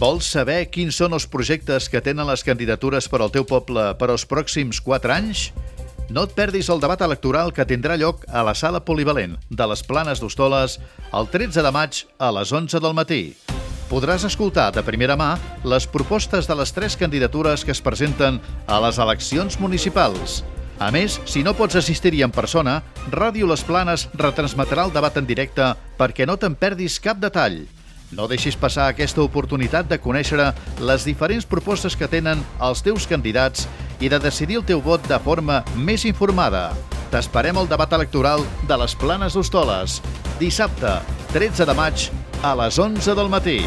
Vols saber quins són els projectes que tenen les candidatures per al teu poble per als pròxims 4 anys? No et perdis el debat electoral que tindrà lloc a la sala polivalent de les Planes d'Hostoles el 13 de maig a les 11 del matí. Podràs escoltar de primera mà les propostes de les tres candidatures que es presenten a les eleccions municipals. A més, si no pots assistir-hi en persona, Ràdio Les Planes retransmetrà el debat en directe perquè no te'n perdis cap detall. No deixis passar aquesta oportunitat de conèixer les diferents propostes que tenen els teus candidats i de decidir el teu vot de forma més informada. T'esperem al debat electoral de les Planes d'Hostoles, dissabte 13 de maig a les 11 del matí.